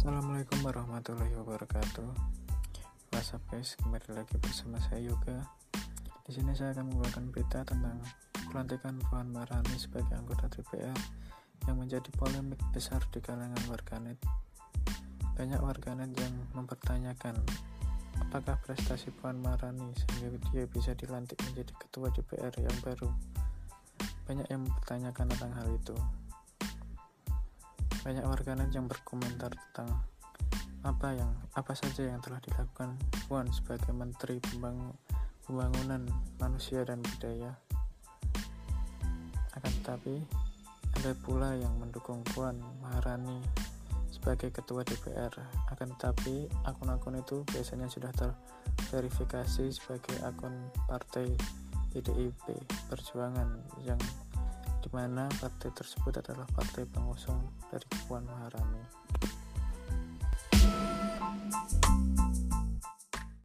Assalamualaikum warahmatullahi wabarakatuh. What's up guys, kembali lagi bersama saya Yoga. Di sini saya akan membawakan berita tentang pelantikan Puan Maharani sebagai anggota DPR yang menjadi polemik besar di kalangan warganet. Banyak warganet yang mempertanyakan apakah prestasi Puan Maharani sehingga dia bisa dilantik menjadi ketua DPR yang baru. Banyak yang mempertanyakan tentang hal itu. Banyak warganet yang berkomentar tentang apa yang apa saja yang telah dilakukan Puan sebagai Menteri Pembangunan Manusia dan Budaya. Akan tetapi, ada pula yang mendukung Puan Maharani sebagai ketua DPR. Akan tetapi, akun-akun itu biasanya sudah terverifikasi sebagai akun partai PDIP Perjuangan yang di mana partai tersebut adalah partai pengusung dari Puan Maharani.